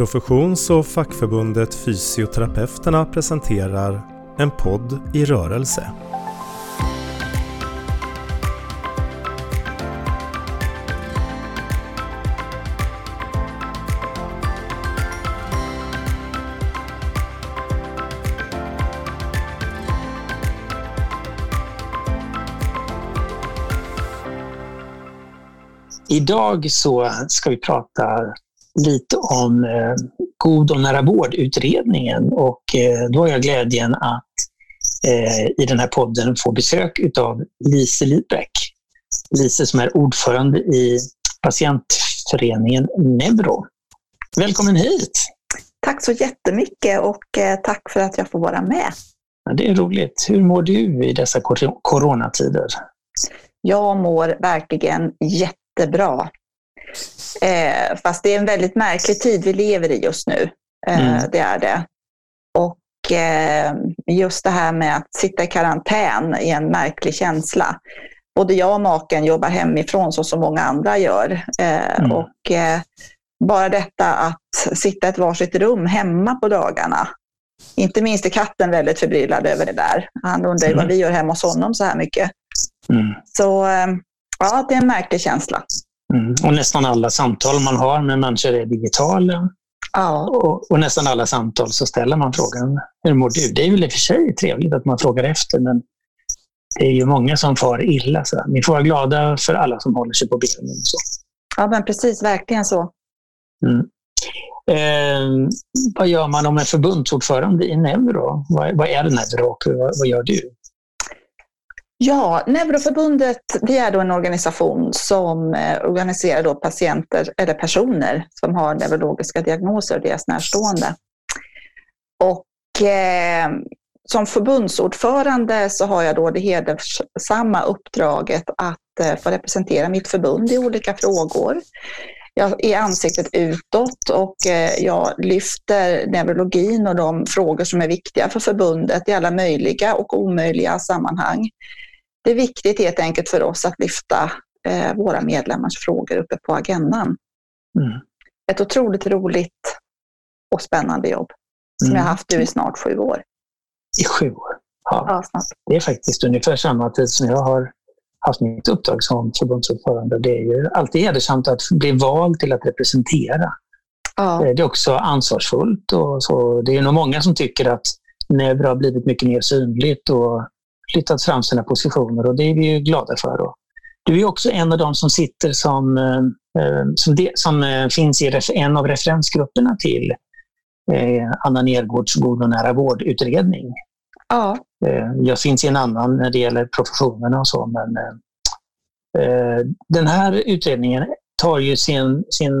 Professions och fackförbundet Fysioterapeuterna presenterar En podd i rörelse. Idag så ska vi prata lite om eh, God och nära vård-utredningen och eh, då har jag glädjen att eh, i den här podden få besök utav Lise Lidbeck. Lise som är ordförande i patientföreningen Neuro. Välkommen hit! Tack så jättemycket och eh, tack för att jag får vara med. Ja, det är roligt. Hur mår du i dessa coronatider? Jag mår verkligen jättebra. Eh, fast det är en väldigt märklig tid vi lever i just nu. Eh, Mm. Det är det. Och eh, just det här med att sitta i karantän är en märklig känsla. Både jag och maken jobbar hemifrån så som många andra gör. Eh, Mm. Och eh, bara detta att sitta i ett varsitt rum hemma på dagarna. Inte minst är katten väldigt förbryllad över det där. Han undrar Mm. vad vi gör hemma hos honom så här mycket. Mm. Så eh, ja, det är en märklig känsla. Mm. Och nästan alla samtal man har med människor är digitala. Ja, Och, och nästan alla samtal så ställer man frågan, hur mår du? Det är väl i och för sig trevligt att man frågar efter, men det är ju många som far illa. Så ni får vara glada för alla som håller sig på benen. och Så. ja men precis, verkligen så. Mm. Eh, vad gör man om en förbundsordförande i Neuro? Vad, vad är Neuro och vad, vad gör du? Ja, Neuroförbundet det är då en organisation som eh, organiserar då patienter eller personer som har neurologiska diagnoser och deras närstående. Och eh, som förbundsordförande så har jag då det hedersamma uppdraget att eh, få representera mitt förbund i olika frågor. Jag är ansiktet utåt och eh, jag lyfter neurologin och de frågor som är viktiga för förbundet i alla möjliga och omöjliga sammanhang. Det är viktigt helt enkelt för oss att lyfta eh, våra medlemmars frågor uppe på agendan. Mm. Ett otroligt roligt och spännande jobb som Mm. jag har haft nu i snart sju år. I sju år. Ja, Ja, snart. det är faktiskt ungefär samma tid som jag har haft mitt uppdrag som förbundsordförande. Det är ju alltid hedersamt att bli vald till att representera. Ja, Eh, Det är också ansvarsfullt. Och så. Det är nog många som tycker att Neuro har blivit mycket mer synligt och flyttat fram sina positioner och det är vi ju glada för. Och du är också en av de som sitter som, eh, eh, som, det, som eh, finns i en av referensgrupperna till Anna Nergårds God och nära vård-utredning. ja, Jag finns i en annan när det gäller professionerna och så, men den här utredningen tar ju sin, sin,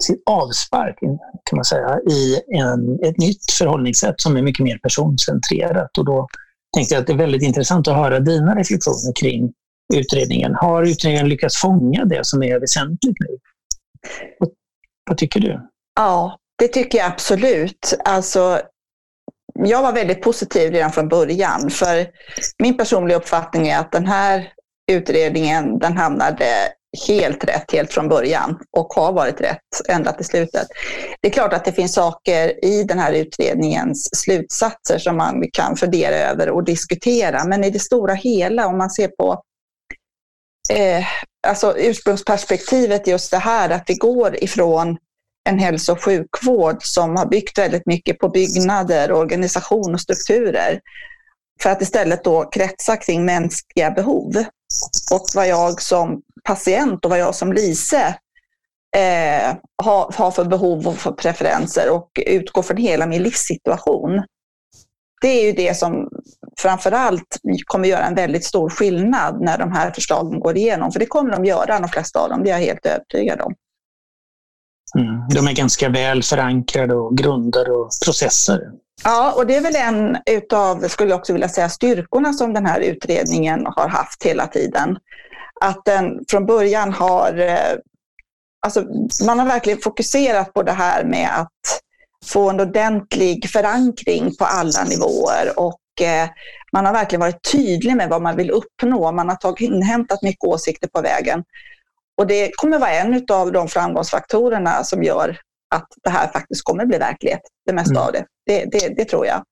sin avspark kan man säga, i en, ett nytt förhållningssätt som är mycket mer personcentrerat. Och då tänkte jag att det är väldigt intressant att höra dina reflektioner kring utredningen. Har utredningen lyckats fånga det som är väsentligt nu? Vad, vad tycker du? ja, det tycker jag absolut. Alltså, jag var väldigt positiv redan från början för min personliga uppfattning är att den här utredningen den hamnade helt rätt helt från början och har varit rätt ända till slutet. Det är klart att det finns saker i den här utredningens slutsatser som man kan fundera över och diskutera, men i det stora hela om man ser på eh, alltså ursprungsperspektivet just det här att vi går ifrån en hälso och sjukvård som har byggt väldigt mycket på byggnader, organisation och strukturer för att istället då kretsa kring mänskliga behov. Och vad jag som patient och vad jag som Lise eh, har, har för behov och för preferenser och utgår från hela min livssituation. Det är ju det som framför allt kommer göra en väldigt stor skillnad när de här förslagen går igenom. För det kommer de göra, de flesta av dem, det är jag helt övertygad om. Mm. De är ganska väl förankrade och grundade och processer. Ja, och det är väl en utav, skulle jag också vilja säga, styrkorna som den här utredningen har haft hela tiden. Att den från början har, eh, alltså man har verkligen fokuserat på det här med att få en ordentlig förankring på alla nivåer och eh, man har verkligen varit tydlig med vad man vill uppnå. Man har tagit, inhämtat mycket åsikter på vägen. Och det kommer vara en av de framgångsfaktorerna som gör att det här faktiskt kommer bli verklighet, det mesta mm. av det. Det, det. det, tror jag.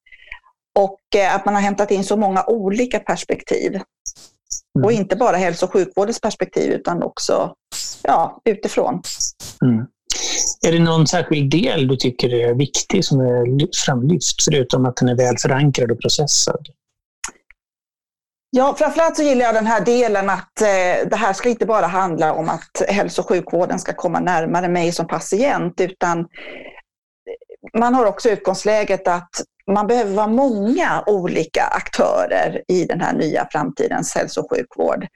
Och eh, att man har hämtat in så många olika perspektiv. Mm. Och inte bara hälso och sjukvårdens perspektiv utan också ja, utifrån. Mm. Är det någon särskild del du tycker är viktig som är framlyft, förutom att den är väl förankrad och processad? Ja, framförallt så gillar jag den här delen att eh, det här ska inte bara handla om att hälso och sjukvården ska komma närmare mig som patient, utan man har också utgångsläget att man behöver vara många olika aktörer i den här nya framtidens hälso och sjukvård.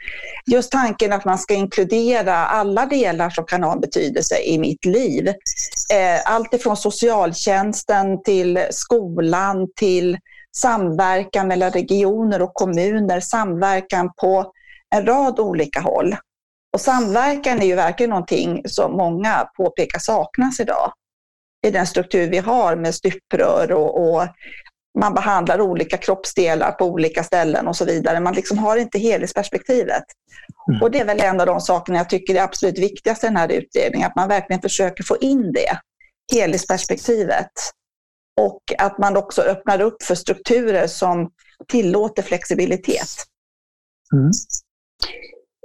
Just tanken att man ska inkludera alla delar som kan ha en betydelse i mitt liv. Eh, allt ifrån socialtjänsten till skolan till samverkan mellan regioner och kommuner, samverkan på en rad olika håll. Och samverkan är ju verkligen någonting som många påpekar saknas idag i den struktur vi har med stuprör och, och man behandlar olika kroppsdelar på olika ställen och så vidare. Man liksom har inte helhetsperspektivet. Mm. Och det är väl en av de sakerna jag tycker är absolut viktigast i den här utredningen, att man verkligen försöker få in det, helhetsperspektivet. Och att man också öppnar upp för strukturer som tillåter flexibilitet. Mm.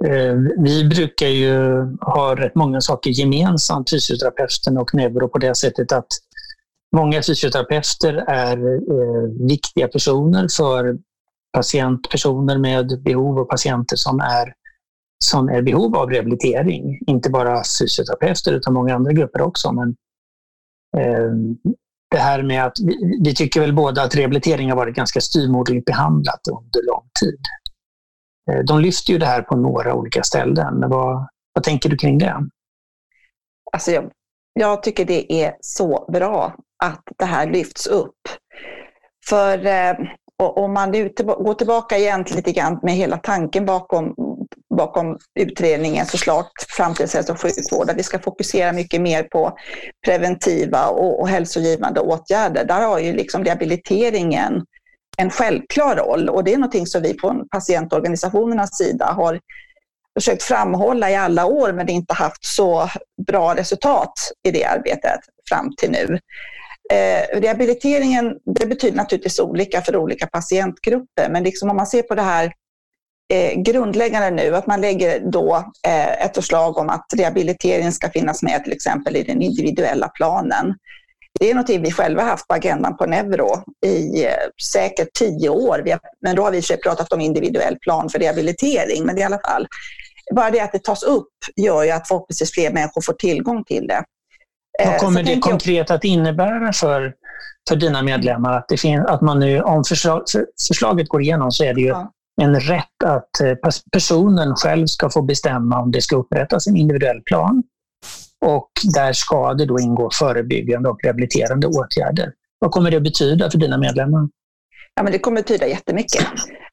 Eh, vi brukar ju ha rätt många saker gemensamt, fysioterapeuten och neuro, på det sättet att många fysioterapeuter är eh, viktiga personer för patientpersoner med behov och patienter som är som är behov av rehabilitering. Inte bara fysioterapeuter utan många andra grupper också. Men, eh, det här med att vi, vi, tycker väl båda att rehabilitering har varit ganska styrmodligt behandlat under lång tid. Eh, de lyfter ju det här på några olika ställen. Vad, vad tänker du kring det? Alltså jag, jag tycker det är så bra att det här lyfts upp. För eh, om man går tillbaka igen lite grann med hela tanken bakom, bakom utredningens förslag Framtidens hälso och sjukvård, där vi ska fokusera mycket mer på preventiva och, och hälsogivande åtgärder. Där har ju liksom rehabiliteringen en självklar roll och det är någonting som vi på patientorganisationernas sida har försökt framhålla i alla år men inte haft så bra resultat i det arbetet fram till nu. Eh, rehabiliteringen det betyder naturligtvis olika för olika patientgrupper men liksom om man ser på det här eh, grundläggande nu, att man lägger då eh, ett förslag om att rehabilitering ska finnas med till exempel i den individuella planen. Det är någonting vi själva haft på agendan på Neuro i eh, säkert tio år. Har, men då har vi pratat om individuell plan för rehabilitering. Men i alla fall, bara det att det tas upp gör ju att förhoppningsvis fler människor får tillgång till det. Vad eh, kommer det konkret att innebära för, för dina medlemmar? Att, det finns, att man nu, om förslag, förslaget går igenom så är det ju ja. en rätt att eh, personen själv ska få bestämma om det ska upprättas en individuell plan. Och där ska det då ingå förebyggande och rehabiliterande åtgärder. Vad kommer det att betyda för dina medlemmar? Ja, men det kommer betyda jättemycket.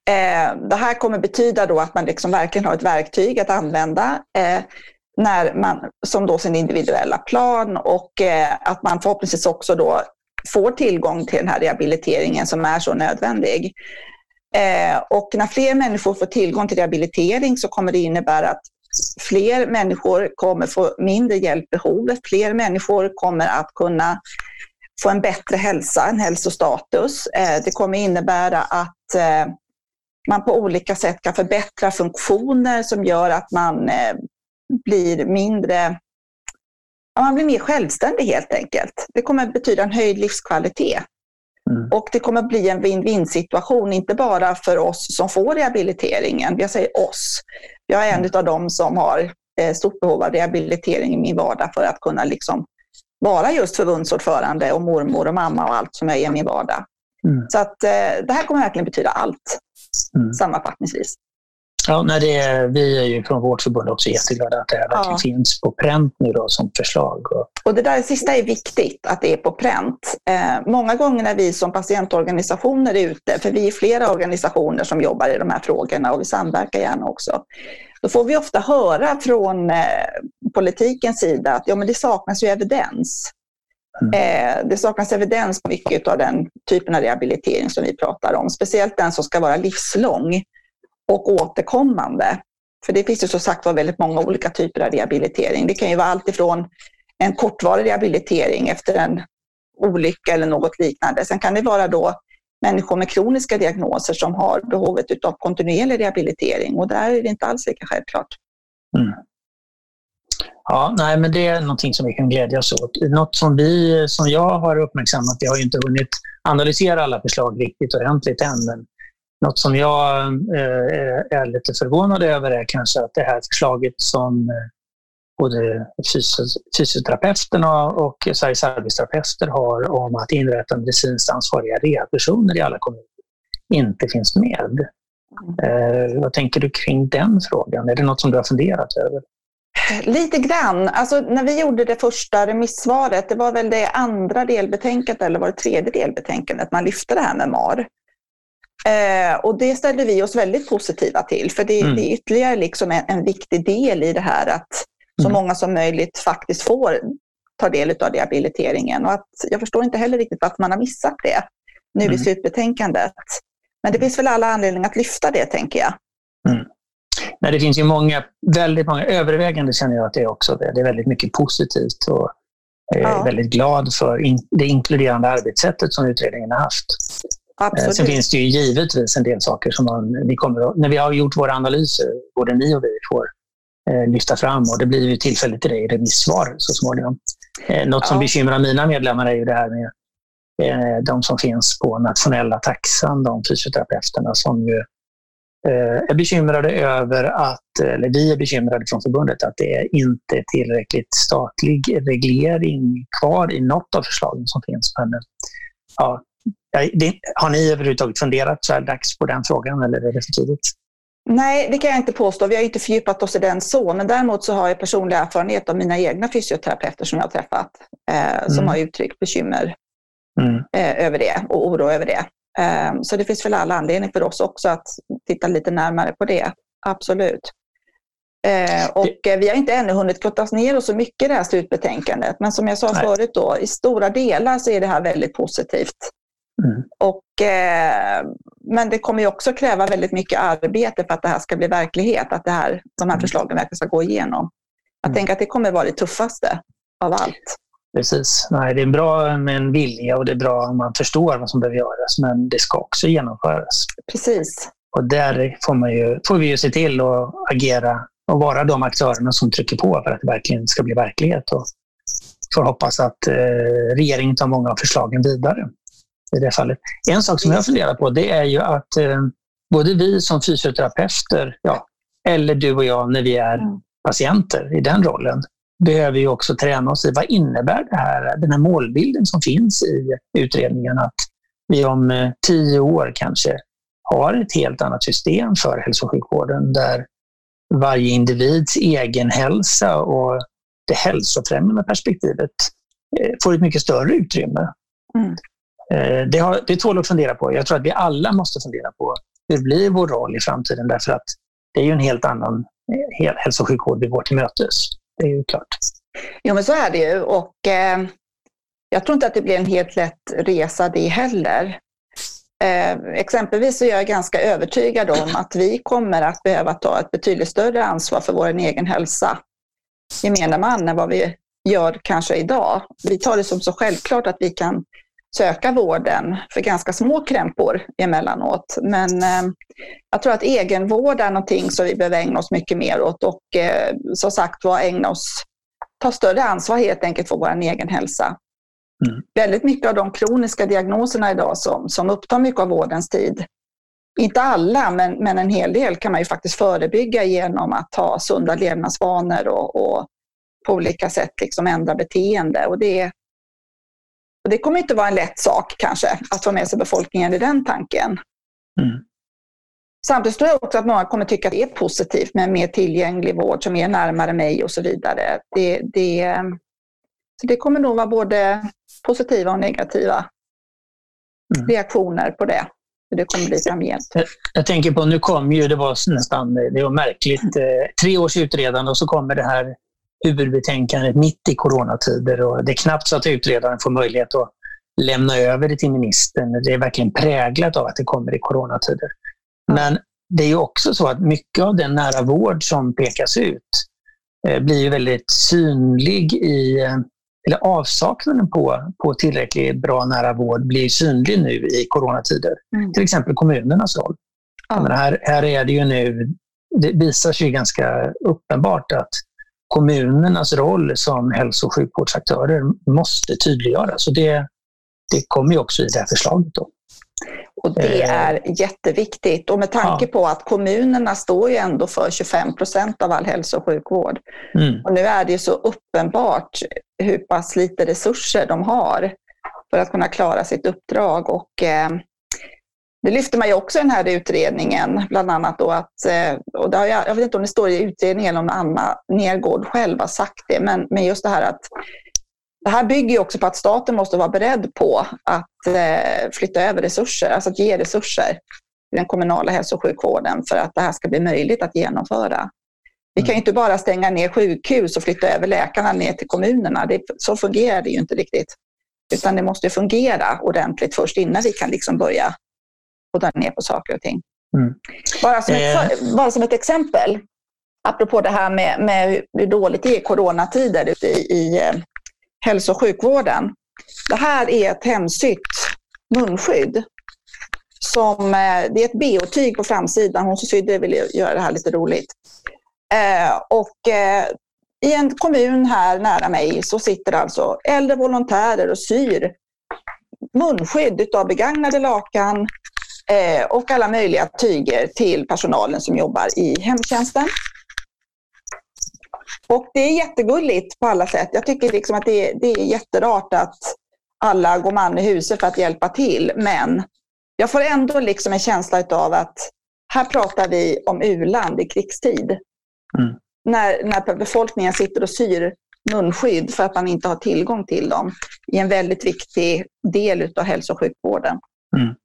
Eh, det här kommer betyda då att man liksom verkligen har ett verktyg att använda eh, när man, som då sin individuella plan och eh, att man förhoppningsvis också då får tillgång till den här rehabiliteringen som är så nödvändig. Eh, och när fler människor får tillgång till rehabilitering så kommer det innebära att fler människor kommer få mindre hjälpbehov. Fler människor kommer att kunna få en bättre hälsa, en hälsostatus. Eh, det kommer innebära att eh, man på olika sätt kan förbättra funktioner som gör att man eh, blir mindre man blir mer självständig helt enkelt. Det kommer betyda en höjd livskvalitet. Mm. Och det kommer bli en win-win situation, inte bara för oss som får rehabiliteringen. Jag säger oss. Jag är en av dem som har eh, stort behov av rehabilitering i min vardag för att kunna liksom vara just förbundsordförande och mormor och mamma och allt som jag är i min vardag. Mm. Så att eh, det här kommer verkligen betyda allt, mm. sammanfattningsvis. Ja, nej, det är, vi är ju från vårt förbund också jätteglada att det här ja. finns på pränt nu då som förslag. Och, och det där sista är viktigt, att det är på pränt. Eh, många gånger när vi som patientorganisationer är ute, för vi är flera organisationer som jobbar i de här frågorna och vi samverkar gärna också, då får vi ofta höra från eh, politikens sida att ja, men det saknas ju evidens. Mm. Eh, det saknas evidens på mycket av den typen av rehabilitering som vi pratar om, speciellt den som ska vara livslång och återkommande. För det finns ju som sagt var väldigt många olika typer av rehabilitering. Det kan ju vara allt ifrån en kortvarig rehabilitering efter en olycka eller något liknande. Sen kan det vara då människor med kroniska diagnoser som har behovet av kontinuerlig rehabilitering och där är det inte alls lika självklart. Mm. Ja, nej, men det är någonting som vi kan glädjas åt. Något som, vi, som jag har uppmärksammat, vi har ju inte hunnit analysera alla förslag riktigt ordentligt än, men något som jag eh, är lite förvånad över är kanske att det här förslaget som eh, både fysioterapeuterna och Sveriges arbetsterapeuter har om att inrätta medicinskt ansvariga rehabpersoner i alla kommuner inte finns med. Mm. vad tänker du kring den frågan? Är det något som du har funderat över? Lite grann. Alltså, när vi gjorde det första remissvaret, det var väl det andra delbetänkandet eller var det tredje delbetänkandet man lyfte det här med MAR. Eh, och det ställde vi oss väldigt positiva till, för det, mm. det är ytterligare liksom en, en, viktig del i det här att så mm. många som möjligt faktiskt får ta del av rehabiliteringen. Och att, jag förstår inte heller riktigt varför man har missat det nu mm. i slutbetänkandet. Men det finns väl alla anledningar att lyfta det, tänker jag. Mm. Nej, det finns ju många, väldigt många övervägande känner jag att det är också. Det, det är väldigt mycket positivt och jag är ja. väldigt glad för in, det inkluderande arbetssättet som utredningen har haft. Absolut. Sen finns det ju givetvis en del saker som man, vi kommer, när vi har gjort våra analyser, både ni och vi får eh, lyfta fram och det blir ju tillfälle till det i remissvar så småningom. Eh, något som ja. bekymrar mina medlemmar är ju det här med eh, de som finns på nationella taxan, de fysioterapeuterna som ju eh, är bekymrade över att, eller vi är bekymrade från förbundet, att det är inte är tillräckligt statlig reglering kvar i något av förslagen som finns. Men, ja, har ni överhuvudtaget funderat så här dags på den frågan eller är det för tidigt? Nej, det kan jag inte påstå. Vi har inte fördjupat oss i den så, men däremot så har jag personlig erfarenhet av mina egna fysioterapeuter som jag har träffat, eh, som mm. har uttryckt bekymmer mm. eh, över det och oro över det. Eh, så det finns väl alla anledningar för oss också att titta lite närmare på det. Absolut. Eh, och eh, vi har inte ännu hunnit grotta ner oss så mycket i det här slutbetänkandet, men som jag sa Nej. förut, då, i stora delar så är det här väldigt positivt. Mm. Och, eh, men det kommer ju också kräva väldigt mycket arbete för att det här ska bli verklighet, att det här, de här mm. förslagen verkligen ska gå igenom. Jag mm. tänker att det kommer vara det tuffaste av allt. Precis. Nej, det är bra med en vilja och det är bra om man förstår vad som behöver göras, men det ska också genomföras. Precis. Och där får, man ju, får vi ju se till att agera och vara de aktörerna som trycker på för att det verkligen ska bli verklighet. Och får hoppas att eh, regeringen tar många av förslagen vidare i det fallet. En sak som jag funderar på det är ju att eh, både vi som fysioterapeuter, ja, eller du och jag när vi är mm. patienter i den rollen, behöver ju också träna oss i vad innebär det här, den här målbilden som finns i utredningen att vi om eh, tio år kanske har ett helt annat system för hälso och sjukvården där varje individs egen hälsa och det hälsofrämjande perspektivet eh, får ett mycket större utrymme. Mm. Eh, det, har, det tål att fundera på. Jag tror att vi alla måste fundera på hur blir vår roll i framtiden därför att det är ju en helt annan eh, hälso och sjukvård vi går till mötes. Det är ju klart. Jo, men så är det ju. Och, eh, jag tror inte att det blir en helt lätt resa det heller. Eh, exempelvis så är jag ganska övertygad om att vi kommer att behöva ta ett betydligt större ansvar för vår egen hälsa, gemene man, än vad vi gör kanske idag. Vi tar det som så självklart att vi kan söka vården för ganska små krämpor emellanåt. Men eh, jag tror att egenvård är någonting som vi behöver ägna oss mycket mer åt och eh, som sagt var ägna oss, ta större ansvar helt enkelt för vår egen hälsa. Mm. Väldigt mycket av de kroniska diagnoserna idag som, som upptar mycket av vårdens tid, inte alla, men, men en hel del kan man ju faktiskt förebygga genom att ha sunda levnadsvanor och, och på olika sätt liksom ändra beteende. Och det, och det kommer inte vara en lätt sak kanske att få med sig befolkningen i den tanken. Mm. Samtidigt tror jag också att många kommer tycka att det är positivt med mer tillgänglig vård som är närmare mig och så vidare. Det, det, så det kommer nog vara både positiva och negativa mm. reaktioner på det. Det kommer bli framgent. Jag, jag tänker på, nu kom ju, det var nästan, det var märkligt, eh, tre års utredande och så kommer det här huvudbetänkandet mitt i coronatider och det är knappt så att utredaren får möjlighet att lämna över det till ministern. Det är verkligen präglat av att det kommer i coronatider. Men det är ju också så att mycket av den nära vård som pekas ut eh, blir ju väldigt synlig i, eh, eller avsaknaden på, på tillräckligt bra nära vård blir synlig nu i coronatider. Mm. Till exempel kommunernas roll. Ja. Men här, här är det ju nu, det visar sig ganska uppenbart att kommunernas roll som hälso och sjukvårdsaktörer måste tydliggöras. Och det, det kommer ju också i det här förslaget. Då. Och det eh. är jätteviktigt. Och med tanke ja. på att kommunerna står ju ändå för 25 procent av all hälso och sjukvård. Mm. Och nu är det ju så uppenbart hur pass lite resurser de har för att kunna klara sitt uppdrag. Och, eh, det lyfter man ju också i den här utredningen, bland annat då att, eh, och jag, jag, vet inte om det står i utredningen om Anna Nergård själv har sagt det, men, men just det här att det här bygger ju också på att staten måste vara beredd på att eh, flytta över resurser, alltså att ge resurser till den kommunala hälso och sjukvården för att det här ska bli möjligt att genomföra. Vi kan ju mm. inte bara stänga ner sjukhus och flytta över läkarna ner till kommunerna. Det, så fungerar det ju inte riktigt. Utan det måste fungera ordentligt först innan vi kan liksom börja och dra ner på saker och ting. Mm. Bara, som ett, eh. bara som ett exempel, apropå det här med, med hur dåligt det är coronatider ute i, i eh, hälso och sjukvården. Det här är ett hemsytt munskydd. Som, eh, det är ett BO-tyg på framsidan. Hon som sydde ville göra det här lite roligt. Eh, och eh, i en kommun här nära mig så sitter alltså äldre volontärer och syr munskydd av begagnade lakan och alla möjliga tyger till personalen som jobbar i hemtjänsten. Och det är jättegulligt på alla sätt. Jag tycker liksom att det är, det är jätterart att alla går man i huset för att hjälpa till. Men jag får ändå liksom en känsla av att här pratar vi om u-land i krigstid. Mm. När, när befolkningen sitter och syr munskydd för att man inte har tillgång till dem i en väldigt viktig del av hälso och sjukvården. Mm.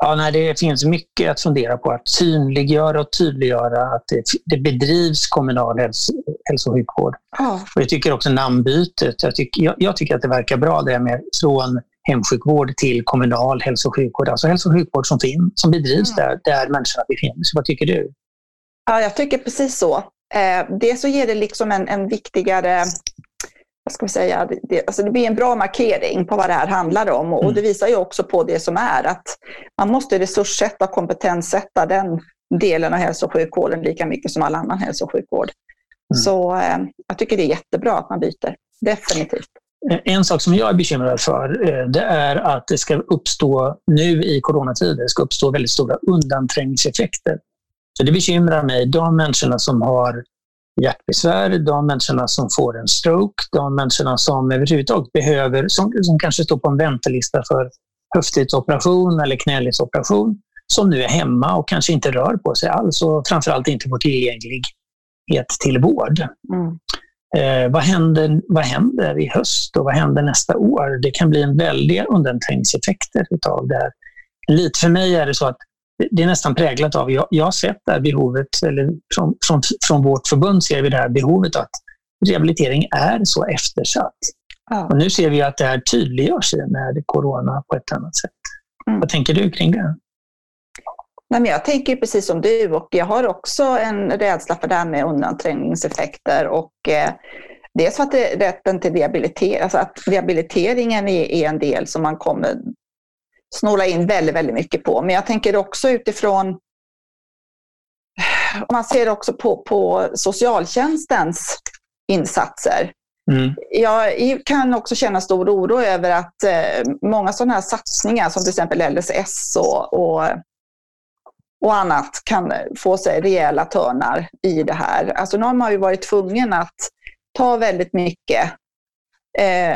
Ja, nej, det finns mycket att fundera på. Att synliggöra och tydliggöra att det, det bedrivs kommunal hälso, hälso och sjukvård. Ja. Och jag tycker också namnbytet. Jag tycker, jag, jag, tycker att det verkar bra det med från hemsjukvård till kommunal hälso och sjukvård. Alltså hälso och sjukvård som, finns, som bedrivs mm. där, där människorna befinner sig. Vad tycker du? Ja, jag tycker precis så. Eh, det så ger det liksom en, en viktigare vad ska vi säga, det, alltså det blir en bra markering på vad det här handlar om. Och, mm. det visar ju också på det som är att man måste resurssätta och kompetenssätta den delen av hälso och sjukvården lika mycket som all annan hälso och sjukvård. Mm. Så eh, jag tycker det är jättebra att man byter. Definitivt. En sak som jag är bekymrad för eh, det är att det ska uppstå, nu i coronatider, det ska uppstå väldigt stora undanträngningseffekter. Så det bekymrar mig, de människorna som har hjärtbesvär, de människorna som får en stroke, de människorna som överhuvudtaget behöver, som, som kanske står på en väntelista för höftledsoperation eller knäledsoperation, som nu är hemma och kanske inte rör på sig alls och framförallt inte får tillgänglighet till vård. Mm. Eh, vad, händer, vad händer i höst och vad händer nästa år? Det kan bli en väldiga undanträngningseffekter av det här. Lite för mig är det så att det är nästan präglat av, jag, jag har sett det här behovet, eller från, från, från vårt förbund ser vi det här behovet att rehabilitering är så eftersatt. Ja. Och nu ser vi att det här tydliggörs med corona på ett annat sätt. Mm. Vad tänker du kring det? Nej, men jag tänker precis som du och jag har också en rädsla för det här med undanträngningseffekter. Och, eh, dels för att det, rätten till rehabilitering, alltså att rehabiliteringen är, är en del som man kommer snåla in väldigt, väldigt mycket på. Men jag tänker också utifrån om man ser också på, på socialtjänstens insatser. Mm. Jag kan också känna stor oro över att eh, många sådana här satsningar som till exempel LSS och, och, och annat kan få sig rejäla törnar i det här. Alltså nu har man ju varit tvungen att ta väldigt mycket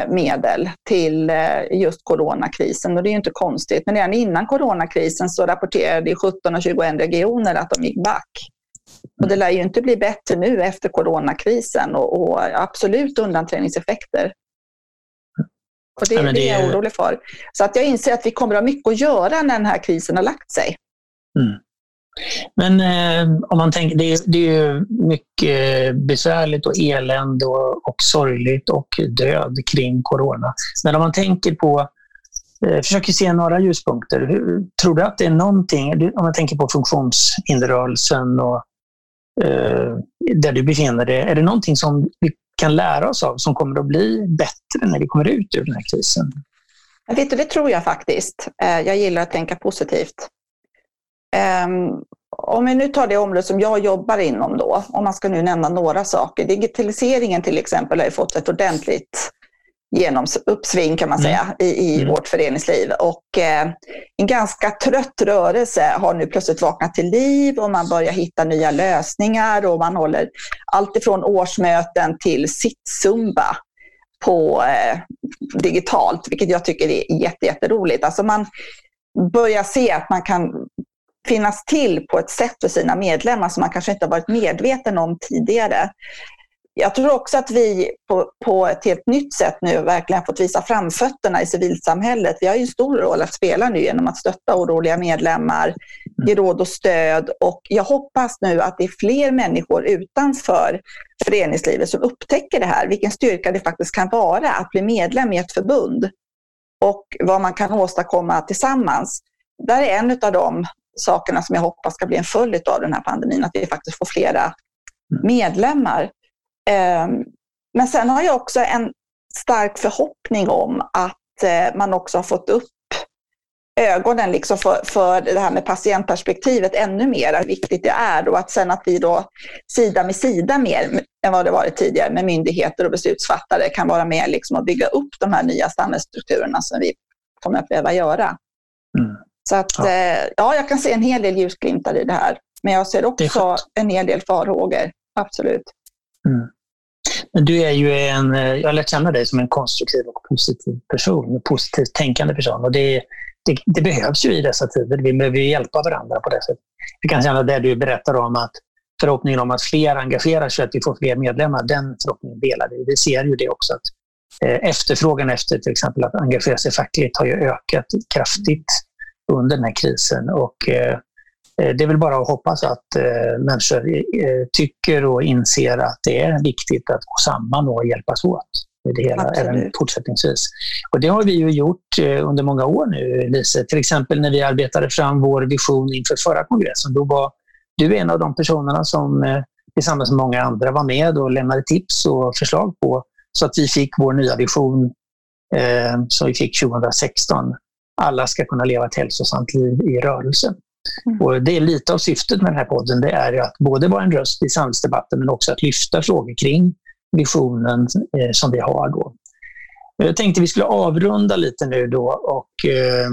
medel till eh, just coronakrisen. Och det är ju inte konstigt. Men redan innan coronakrisen så rapporterade 17 av 21 regioner att de gick back. Och det lär ju inte bli bättre nu efter coronakrisen och, och absolut undanträngningseffekter. Och det, det... det, är jag orolig för. Så att jag inser att vi kommer att ha mycket att göra när den här krisen har lagt sig. Mm. Men eh, om man tänker, det är, det är mycket eh, besvärligt och elände och, och sorgligt och död kring corona. Men om man tänker på, eh, försöker se några ljuspunkter. Hur, tror du att det är någonting, om man tänker på funktionshinderrörelsen och eh, där du befinner dig. Är det någonting som vi kan lära oss av som kommer att bli bättre när vi kommer ut ur den här krisen? Vet du, det tror jag faktiskt. Eh, jag gillar att tänka positivt. Ehm, om vi nu tar det område som jag jobbar inom då, om man ska nu nämna några saker. Digitaliseringen till exempel har ju fått ett ordentligt genom uppsving kan man mm. säga i, i mm. vårt föreningsliv. Och eh, en ganska trött rörelse har nu plötsligt vaknat till liv och man börjar hitta nya lösningar och man håller allt ifrån årsmöten till sittzumba på eh, digitalt, vilket jag tycker är jätte, jätteroligt. Alltså man börjar se att man kan finnas till på ett sätt för sina medlemmar som man kanske inte har varit medveten om tidigare jag tror också att vi på, på ett helt nytt sätt nu verkligen fått visa framfötterna i civilsamhället. Vi har ju en stor roll att spela nu genom att stötta oroliga medlemmar, ge råd och stöd och jag hoppas nu att det är fler människor utanför föreningslivet som upptäcker det här, vilken styrka det faktiskt kan vara att bli medlem i ett förbund och vad man kan åstadkomma tillsammans. Där är en av de sakerna som jag hoppas ska bli en följd av den här pandemin, att vi faktiskt får flera medlemmar. Ehm, men sen har jag också en stark förhoppning om att eh, man också har fått upp ögonen liksom för, för det här med patientperspektivet ännu mer, hur viktigt det är och att sen att vi då sida med sida mer än vad det varit tidigare med myndigheter och beslutsfattare kan vara med liksom och bygga upp de här nya samhällsstrukturerna som vi kommer att behöva göra. Så att ja. Eh, ja, jag kan se en hel del ljusglimtar i det här. Men jag ser också en hel del farhågor, absolut. Mm. Men du är ju en, eh, jag har lärt känna dig som en konstruktiv och positiv person, en positivt tänkande person. Och det, det, det, behövs ju i dessa tider. Vi behöver hjälpa varandra på det sättet. Jag kan känna det du berättar om att förhoppningen om att fler engagerar sig, att vi får fler medlemmar, den förhoppningen delar vi. Vi ser ju det också att eh, efterfrågan efter till exempel att engagera sig fackligt har ju ökat kraftigt under den här krisen. Och eh, Eh, det är väl bara att hoppas att eh, människor tycker och inser att det är viktigt att gå samman och hjälpas åt med det hela Absolut. även fortsättningsvis. Och det har vi ju gjort under många år nu, Lise. Till exempel när vi arbetade fram vår vision inför förra kongressen. Då var du en av de personerna som tillsammans med många andra var med och lämnade tips och förslag på så att vi fick vår nya vision eh, som vi fick 2016. Alla ska kunna leva ett hälsosamt liv i rörelse. Mm. Och det är lite av syftet med den här podden, det är att både vara en röst i samhällsdebatten men också att lyfta frågor kring visionen eh, som vi har. Då. Jag tänkte vi skulle avrunda lite nu då och eh,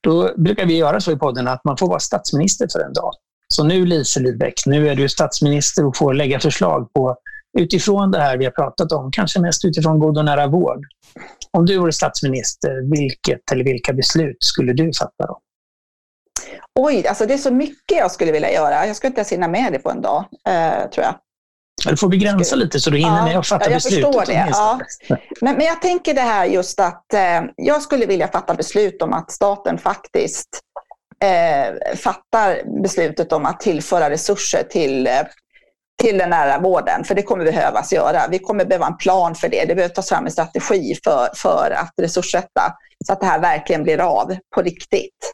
då brukar vi göra så i podden att man får vara statsminister för en dag. Så nu Lise Lidbeck, nu är du statsminister och får lägga förslag på utifrån det här vi har pratat om, kanske mest utifrån god och nära vård. Om du vore statsminister, vilket eller vilka beslut skulle du fatta då? Oj, alltså det är så mycket jag skulle vilja göra. Jag skulle inte ens hinna med det på en dag, eh, tror jag. Du får begränsa lite så du hinner ja, med att fatta jag beslut. Jag förstår det. Ja. Men, men jag tänker det här just att eh, jag skulle vilja fatta beslut om att staten faktiskt eh, fattar beslutet om att tillföra resurser till, eh, till den nära vården. För det kommer behövas göra. Vi kommer behöva en plan för det. Det behöver tas fram en strategi för, för att resurssätta så att det här verkligen blir av på riktigt.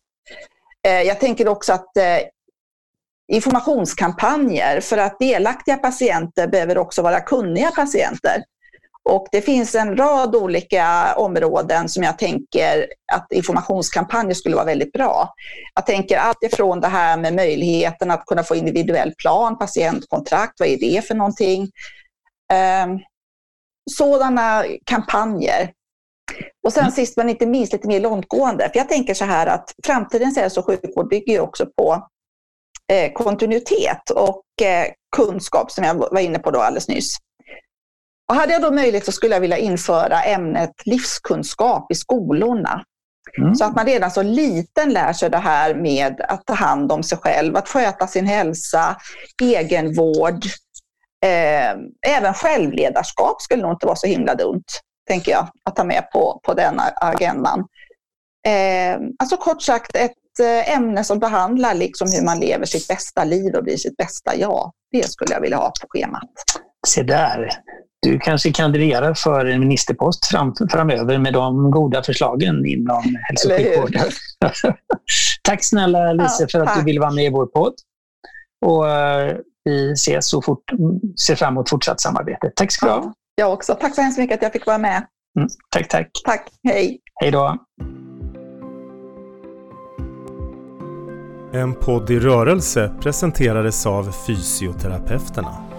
Eh, jag tänker också att eh, informationskampanjer för att delaktiga patienter behöver också vara kunniga patienter. Och det finns en rad olika områden som jag tänker att informationskampanjer skulle vara väldigt bra. Jag tänker allt ifrån det här med möjligheten att kunna få individuell plan, patientkontrakt, vad är det för någonting? Ehm, sådana kampanjer och sen mm. sist men inte minst lite mer långtgående. För jag tänker så här att framtidens hälso och sjukvård bygger också på eh, kontinuitet och eh, kunskap som jag var inne på då alldeles nyss. Och hade jag då möjlighet så skulle jag vilja införa ämnet livskunskap i skolorna. Mm. Så att man redan så liten lär sig det här med att ta hand om sig själv, att sköta sin hälsa, egenvård. Eh, även självledarskap skulle nog inte vara så himla dumt tänker jag, att ta med på, på den agendan. Eh, alltså kort sagt ett eh, ämne som behandlar liksom hur man lever sitt bästa liv och blir sitt bästa jag. Det skulle jag vilja ha på schemat. Se där. Du kanske kandiderar för en ministerpost fram, framöver med de goda förslagen inom hälso och sjukvården. Tack snälla Lise ja, för att tack. du ville vara med i vår podd. Och, eh, vi ses och fort, ser fram emot fortsatt samarbete. Tack ska du ha. Ja, jag också. Tack så hemskt mycket att jag fick vara med. Mm, tack, tack. Tack. Hej. Hej då. En podd i rörelse presenterades av Fysioterapeuterna.